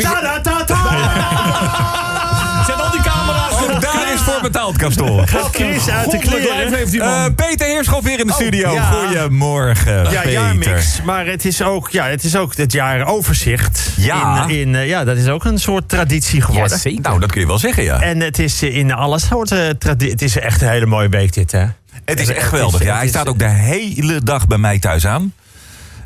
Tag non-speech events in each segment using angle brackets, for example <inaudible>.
<laughs> Zet al die camera's Ook daar is voor betaald, Castor. Gaat Chris uit de kleren. Eh, Peter Heerschop weer in de studio. ja. Goedemorgen, Ja, Peter. jaarmix. Maar het is ook, ja, het is ook het jaaroverzicht. Ja. In, in, eh, ja, dat is ook een soort traditie geworden. Nou, dat kun je wel zeggen, ja. En het is eh, in alle soorten traditie. Het is echt een hele mooie week dit, hè? Het is echt geweldig. Ja, hij staat ook de hele dag bij mij thuis aan.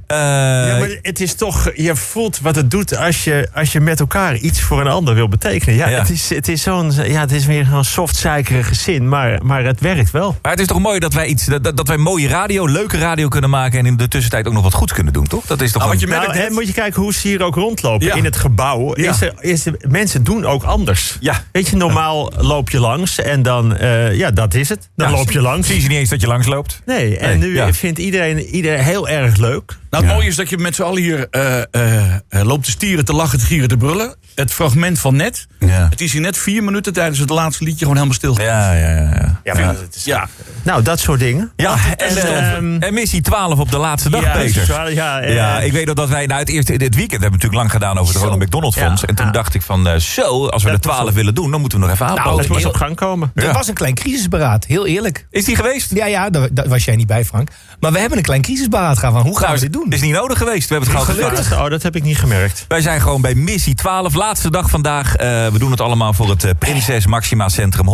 Eh, Ja, maar het is toch, je voelt wat het doet als je, als je met elkaar iets voor een ander wil betekenen. Ja, Ja. Het, is, het, is zo'n, ja het is weer zo'n soft, zeikerige zin, maar, maar het werkt wel. Maar het is toch mooi dat wij, iets, dat, dat wij mooie radio, leuke radio kunnen maken... en in de tussentijd ook nog wat goeds kunnen doen, toch? Dat is toch Nou, wat een- je merkt Nou, net- moet je kijken hoe ze hier ook rondlopen. Ja. In het gebouw. Ja. Is er, is er- mensen doen ook anders. Ja. Weet je, normaal loop je langs en dan, eh, ja, dat is het. Dan loop je langs. Zie je niet eens dat je langs loopt? Nee, en Nee, nu vindt iedereen, iedereen heel erg leuk. Nou, het mooie is dat je met z'n allen hier eh, eh, eh, loopt te stieren, te lachen, te gieren, te brullen. Het fragment van net, Ja. het is hier net vier minuten tijdens het laatste liedje gewoon helemaal stil. Ja, ja, ja. ja. Ja, maar het is, Ja, Nou, dat soort dingen. Ja, en, ehm, eh, en missie 12 op de laatste dag, ja, Peter. ja, ja, Ja, ik weet nog dat wij nou, het eerste dit weekend hebben we natuurlijk lang gedaan over het. Ronald McDonald Fonds. Ja. En toen Ja. dacht ik van eh, zo, als we Dat de was 12 op- willen doen, dan moeten we nog even aanpassen. dat moest heel- op gang komen. Er was een klein crisisberaad, heel eerlijk. Is die geweest? Ja, ja, daar, daar was jij niet bij, Frank. Maar we hebben een klein crisisberaad gaan van hoe gaan Nou, we dit doen? Is niet nodig geweest. We hebben het gewoon. Oh, dat heb ik niet gemerkt. Wij zijn gewoon bij missie 12, laatste dag vandaag. Eh, we doen het allemaal voor het eh, Prinses Maxima Centrum.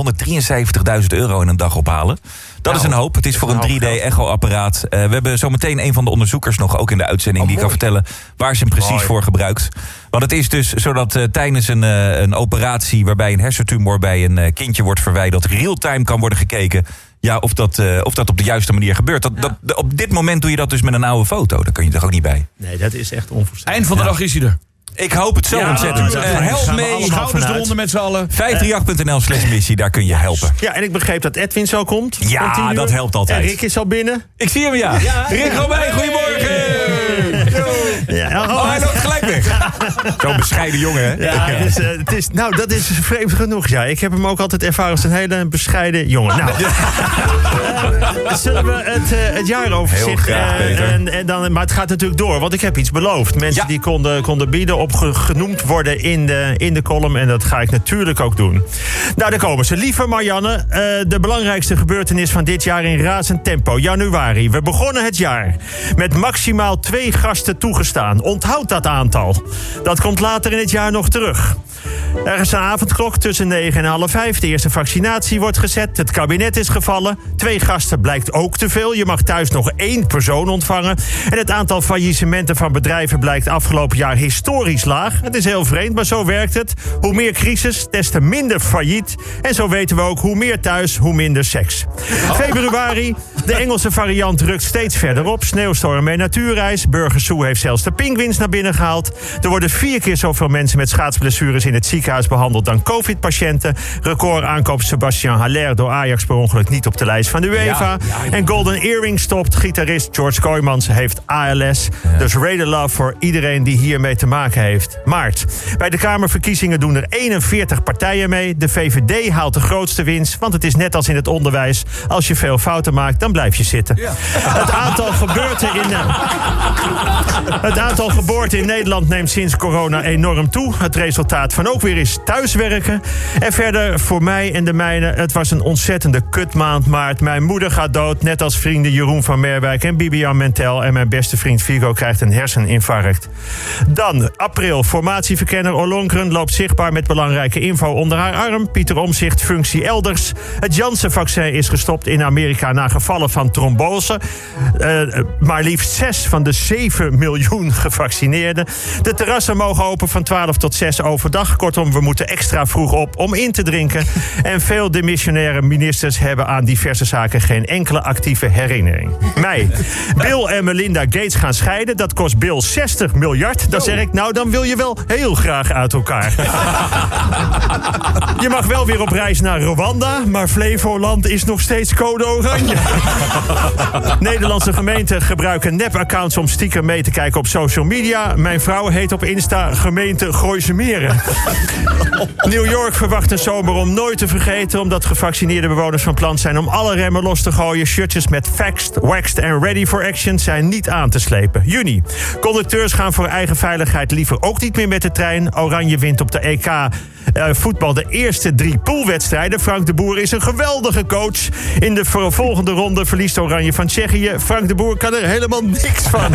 173.000 euro in een dag ophalen. Dat is een hoop. Het is voor een een hoop 3D-echo-apparaat. Eh, we hebben zometeen een van de onderzoekers nog ook in de uitzending... die kan vertellen waar ze hem precies Mooi. voor gebruikt. Want het is dus zodat tijdens een, een operatie... waarbij een hersentumor bij een kindje wordt verwijderd... real-time kan worden gekeken... Ja, of dat, eh, of dat op de juiste manier gebeurt. Dat, dat, op dit moment doe je dat dus met een oude foto. Daar kun je toch ook niet bij. Nee, dat is echt onvoorstelbaar. eind van de dag is hij er. Ik hoop het zo Ja, ontzettend. Eh, ja. help mee. Schouders vanuit. eronder met z'n allen. 538.nl slash missie, daar kun je helpen. Ja, en ik begreep dat Edwin zo komt. Ja, dat helpt altijd. En Rick is al binnen. Ik zie hem, ja. Rick Robijn, goedemorgen. <laughs> Zo'n bescheiden jongen, hè? Ja, het is, eh, het is, nou, dat is vreemd genoeg. Ja, ik heb hem ook altijd ervaren als een hele bescheiden jongen. Nou, eh, <laughs> zullen we het, eh het jaaroverzicht... Eh, en, en dan, maar het gaat natuurlijk door, want ik heb iets beloofd. Mensen Ja. die konden, konden bieden op ge- genoemd worden in de, in de column. En dat ga ik natuurlijk ook doen. Nou, daar komen ze. Lieve Marianne, de belangrijkste gebeurtenis van dit jaar in razend tempo. Januari. We begonnen het jaar met maximaal twee gasten toegestaan. Onthoud dat aantal. Dat komt later in het jaar nog terug. Er is een avondklok tussen 9 en half 5. De eerste vaccinatie wordt gezet. Het kabinet is gevallen. Twee gasten blijkt ook te veel. Je mag thuis nog één persoon ontvangen. En het aantal faillissementen van bedrijven blijkt afgelopen jaar historisch laag. Het is heel vreemd, maar zo werkt het. Hoe meer crisis, des te minder failliet. En zo weten we ook hoe meer thuis, hoe minder seks. Februari. De Engelse variant rukt steeds verder op. Sneeuwstorm en natuurreis. Burger Soe heeft zelfs de pinguïns naar binnen gehaald. Er worden vier keer zoveel mensen met schaatsblessures in het ziekenhuis behandeld dan COVID-patiënten. Record aankoop Sebastian Haller door Ajax per ongeluk niet op de lijst van de UEFA. En Golden Earring stopt. Gitarist George Kooijmans heeft ALS. Dus reden love voor iedereen die hiermee te maken heeft. Maart. Bij de Kamerverkiezingen doen er 41 partijen mee. De VVD haalt de grootste winst. Want het is net als in het onderwijs. Als je veel fouten maakt, dan blijf je zitten. Het aantal gebeurten in... <laughs> het aantal geboorten in Nederland neemt sinds corona enorm toe. Het resultaat van ook weer is thuiswerken. En verder voor mij en de mijne, het was een ontzettende kutmaand maart. Mijn moeder gaat dood, net als vrienden Jeroen van Merwijk en Bibian Mentel. En mijn beste vriend Vigo krijgt een herseninfarct. Dan april, formatieverkenner Olonkeren loopt zichtbaar met belangrijke info onder haar arm. Pieter Omzicht, functie elders. Het Janssen-vaccin is gestopt in Amerika na gevallen van trombose. Eh, maar liefst 6 van de 7 miljoen <laughs> gevaccineerden. De terrassen mogen open van 12 tot 6 overdag. Kortom, we moeten extra vroeg op om in te drinken. <laughs> En veel demissionaire ministers hebben aan diverse zaken geen enkele actieve herinnering. Mei. <laughs> Bill en Melinda Gates gaan scheiden. Dat kost Bill 60 miljard. Dan zeg ik, nou, dan wil je wel heel graag uit elkaar. <laughs> Je mag wel weer op reis naar Rwanda, maar Flevoland is nog steeds code oranje. Nederlandse gemeenten gebruiken nep-accounts om stiekem mee te kijken op social media. Mijn vrouw heet op Insta gemeente Gooise Meren. New York verwacht een zomer om nooit te vergeten... omdat gevaccineerde bewoners van plan zijn om alle remmen los te gooien. Shirtjes met faxed, waxed en ready for action zijn niet aan te slepen. Juni. Conducteurs gaan voor eigen veiligheid liever ook niet meer met de trein. Oranje wint op de EK eh, voetbal de eerste drie poolwedstrijden. Frank de Boer is een geweldige coach. In de volgende ronde verliest Oranje van Tsjechië. Frank de Boer kan er helemaal niks van.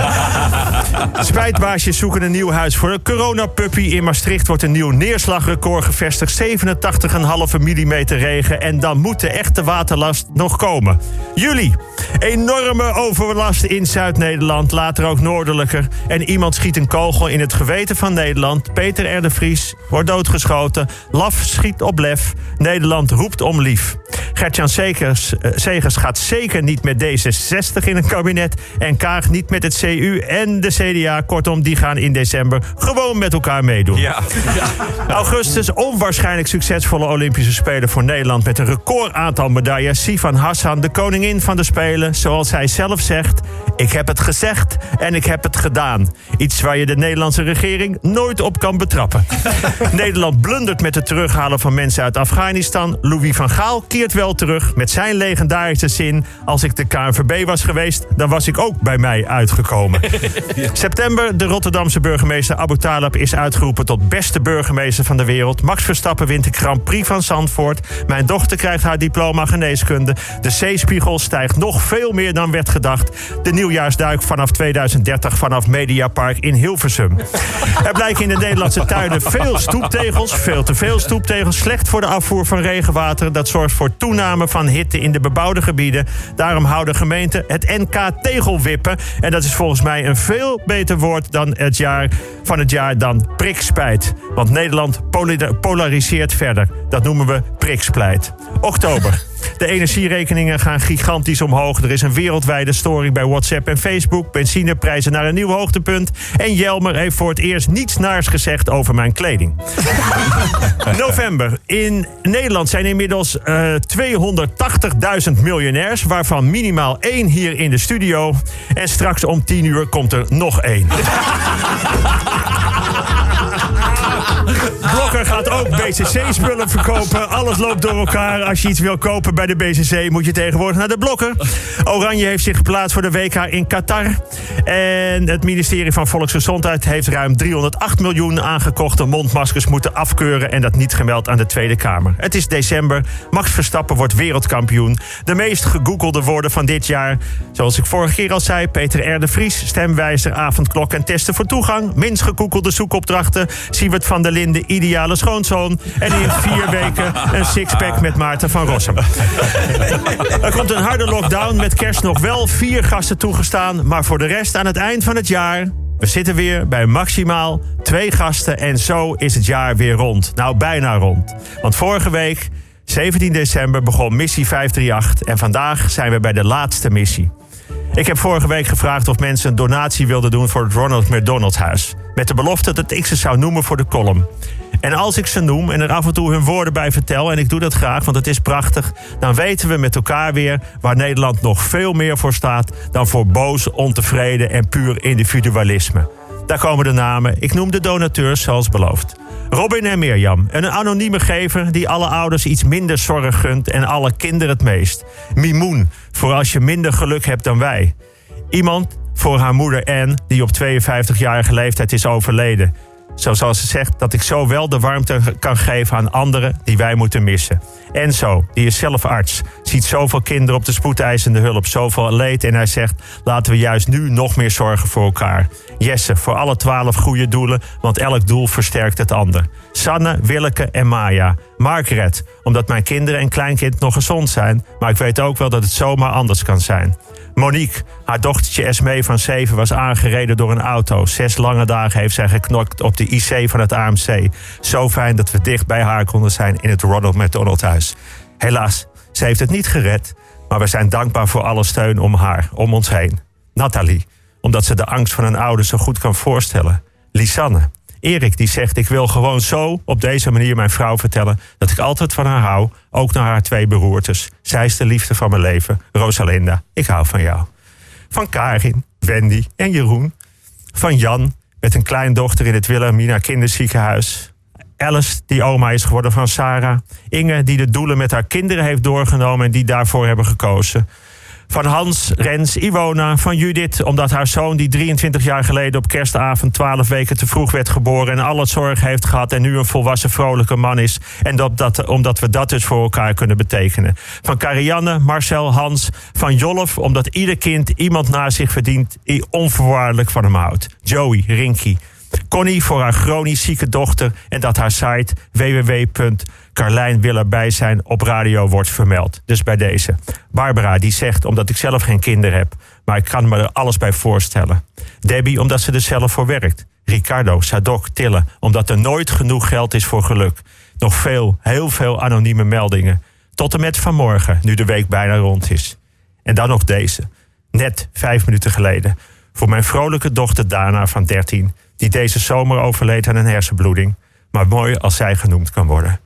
<laughs> Spijtbaasjes zoeken een nieuw huis voor een coronapuppy. In Maastricht wordt een nieuw neerslagrecord gevestigd. 87,5 mm regen. En dan moet de echte waterlast nog komen. Juli. Enorme overlast in Zuid-Nederland. Later ook noordelijker. En iemand schiet een kogel in het geweten van Nederland. Peter R. de Vries wordt doodgeschoten. Laf schiet op lef. Nederland roept om lief. Gertjan Segers, eh, Segers gaat zeker niet met D66 in een kabinet. En Kaag niet met het CU en de CDA. Kortom, die gaan in december gewoon met elkaar meedoen. Ja. <laughs> Augustus, onwaarschijnlijk succesvolle Olympische Spelen voor Nederland... met een record aantal medailles. Sivan Hassan, de koningin van de Spelen. Zoals zij zelf zegt, ik heb het gezegd en ik heb het gedaan. Iets waar je de Nederlandse regering nooit op kan betrappen. <laughs> Nederland blundert met het terughalen van mensen uit Afghanistan. Louis van Gaal keert wel terug met zijn legendarische zin... als ik de KNVB was geweest, dan was ik ook bij mij uitgekomen. <laughs> September, de Rotterdamse burgemeester Abu Talib is uitgeroepen tot beste burgemeester van de wereld. Max Verstappen wint de Grand Prix van Zandvoort. Mijn dochter krijgt haar diploma geneeskunde. De zeespiegel stijgt nog veel meer dan werd gedacht. De nieuwjaarsduik vanaf 2030 vanaf Mediapark in Hilversum. Er blijken in de Nederlandse tuinen veel stoeptegels, veel te veel stoeptegels, slecht voor de afvoer van regenwater. Dat zorgt voor toename van hitte in de bebouwde gebieden. Daarom houden gemeenten het NK tegelwippen. En dat is volgens mij een veel beter woord dan het jaar van het jaar dan prikspijt. Want Nederland polariseert verder. Dat noemen we priksplijt. Oktober. De energierekeningen gaan gigantisch omhoog. Er is een wereldwijde storing bij WhatsApp en Facebook. Benzineprijzen naar een nieuw hoogtepunt. En Jelmer heeft voor het eerst niets naars gezegd over mijn kleding. <laughs> November. In Nederland zijn inmiddels eh 280.000 miljonairs, waarvan minimaal één hier in de studio. En straks om 10 uur komt er nog één. <laughs> Blokker gaat ook BCC-spullen verkopen. Alles loopt door elkaar. Als je iets wil kopen bij de BCC, moet je tegenwoordig naar de Blokker. Oranje heeft zich geplaatst voor de WK in Qatar. En het ministerie van Volksgezondheid heeft ruim 308 miljoen aangekochte mondmaskers moeten afkeuren. En dat niet gemeld aan de Tweede Kamer. Het is december. Max Verstappen wordt wereldkampioen. De meest gegoogelde woorden van dit jaar. Zoals ik vorige keer al zei, Peter R. de Vries, stemwijzer, avondklok en testen voor toegang. Minst gegoogelde zoekopdrachten. Siewert van der Linden, ideale schoonzoon. En in vier weken een sixpack met Maarten van Rossum. Er komt een harde lockdown met kerst nog wel vier gasten toegestaan. Maar voor de rest aan het eind van het jaar. We zitten weer bij maximaal twee gasten. En zo is het jaar weer rond. Nou, bijna rond. Want vorige week, 17 december, begon missie 538. En vandaag zijn we bij de laatste missie. Ik heb vorige week gevraagd of mensen een donatie wilden doen voor het Ronald McDonald Huis. Met de belofte dat ik ze zou noemen voor de column. En als ik ze noem en er af en toe hun woorden bij vertel, en ik doe dat graag, want het is prachtig, dan weten we met elkaar weer waar Nederland nog veel meer voor staat dan voor boos, ontevreden en puur individualisme. Daar komen de namen. Ik noem de donateurs zoals beloofd. Robin en Mirjam, een anonieme gever die alle ouders iets minder zorg gunt en alle kinderen het meest. Mimoen, voor als je minder geluk hebt dan wij. Iemand voor haar moeder Anne, die op 52-jarige leeftijd is overleden. Zo zoals ze zegt dat ik zo wel de warmte kan geven aan anderen die wij moeten missen. Enzo, die is zelf arts, ziet zoveel kinderen op de spoedeisende hulp, zoveel leed. En hij zegt, laten we juist nu nog meer zorgen voor elkaar. Jesse, voor alle twaalf goede doelen, want elk doel versterkt het ander. Sanne, Willeke en Maya. Margaret, omdat mijn kinderen en kleinkind nog gezond zijn. Maar ik weet ook wel dat het zomaar anders kan zijn. Monique, haar dochtertje Esmee van 7 was aangereden door een auto. Zes lange dagen heeft zij geknokt op de IC van het AMC. Zo fijn dat we dicht bij haar konden zijn in het Ronald McDonald Huis. Helaas, ze heeft het niet gered. Maar we zijn dankbaar voor alle steun om haar, om ons heen. Nathalie, omdat ze de angst van een ouder zo goed kan voorstellen. Lisanne. Erik die zegt: Ik wil gewoon zo op deze manier mijn vrouw vertellen dat ik altijd van haar hou, ook naar haar twee beroertes. Zij is de liefde van mijn leven. Rosalinda, ik hou van jou. Van Karin, Wendy en Jeroen. Van Jan, met een kleindochter in het Wilhelmina kinderziekenhuis. Alice, die oma is geworden van Sarah. Inge, die de doelen met haar kinderen heeft doorgenomen en die daarvoor hebben gekozen. Van Hans, Rens, Iwona, van Judith, omdat haar zoon, die 23 jaar geleden op kerstavond 12 weken te vroeg werd geboren en al het zorg heeft gehad en nu een volwassen vrolijke man is. En dat, dat, omdat we dat dus voor elkaar kunnen betekenen. Van Karianne, Marcel, Hans, van Jolf, omdat ieder kind iemand naar zich verdient die onvoorwaardelijk van hem houdt. Joey, Rinky. Connie voor haar chronisch zieke dochter en dat haar site www.carlijn wil erbij zijn op radio wordt vermeld. Dus bij deze. Barbara die zegt omdat ik zelf geen kinderen heb, maar ik kan me er alles bij voorstellen. Debbie omdat ze er zelf voor werkt. Ricardo, Sadok, Tille omdat er nooit genoeg geld is voor geluk. Nog veel, heel veel anonieme meldingen. Tot en met vanmorgen, nu de week bijna rond is. En dan nog deze. Net vijf minuten geleden. Voor mijn vrolijke dochter Dana van 13 die deze zomer overleed aan een hersenbloeding, maar mooi als zij genoemd kan worden.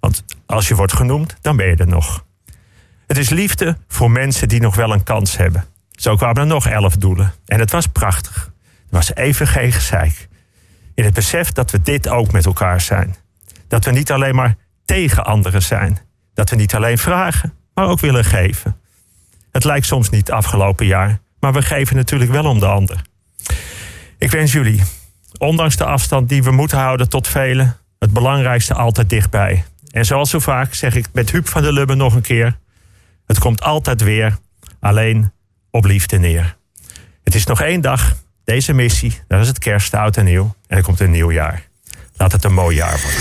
Want als je wordt genoemd, dan ben je er nog. Het is liefde voor mensen die nog wel een kans hebben. Zo kwamen er nog elf doelen. En het was prachtig. Het was even geen gezeik. In het besef dat we dit ook met elkaar zijn. Dat we niet alleen maar tegen anderen zijn. Dat we niet alleen vragen, maar ook willen geven. Het lijkt soms niet afgelopen jaar, maar we geven natuurlijk wel om de ander. Ik wens jullie ondanks de afstand die we moeten houden tot velen, het belangrijkste altijd dichtbij. En zoals zo vaak zeg ik met Huub van der Lubbe nog een keer: het komt altijd weer, alleen op liefde neer. Het is nog één dag, deze missie, dat is het kerst, oud en nieuw. En er komt een nieuw jaar. Laat het een mooi jaar worden.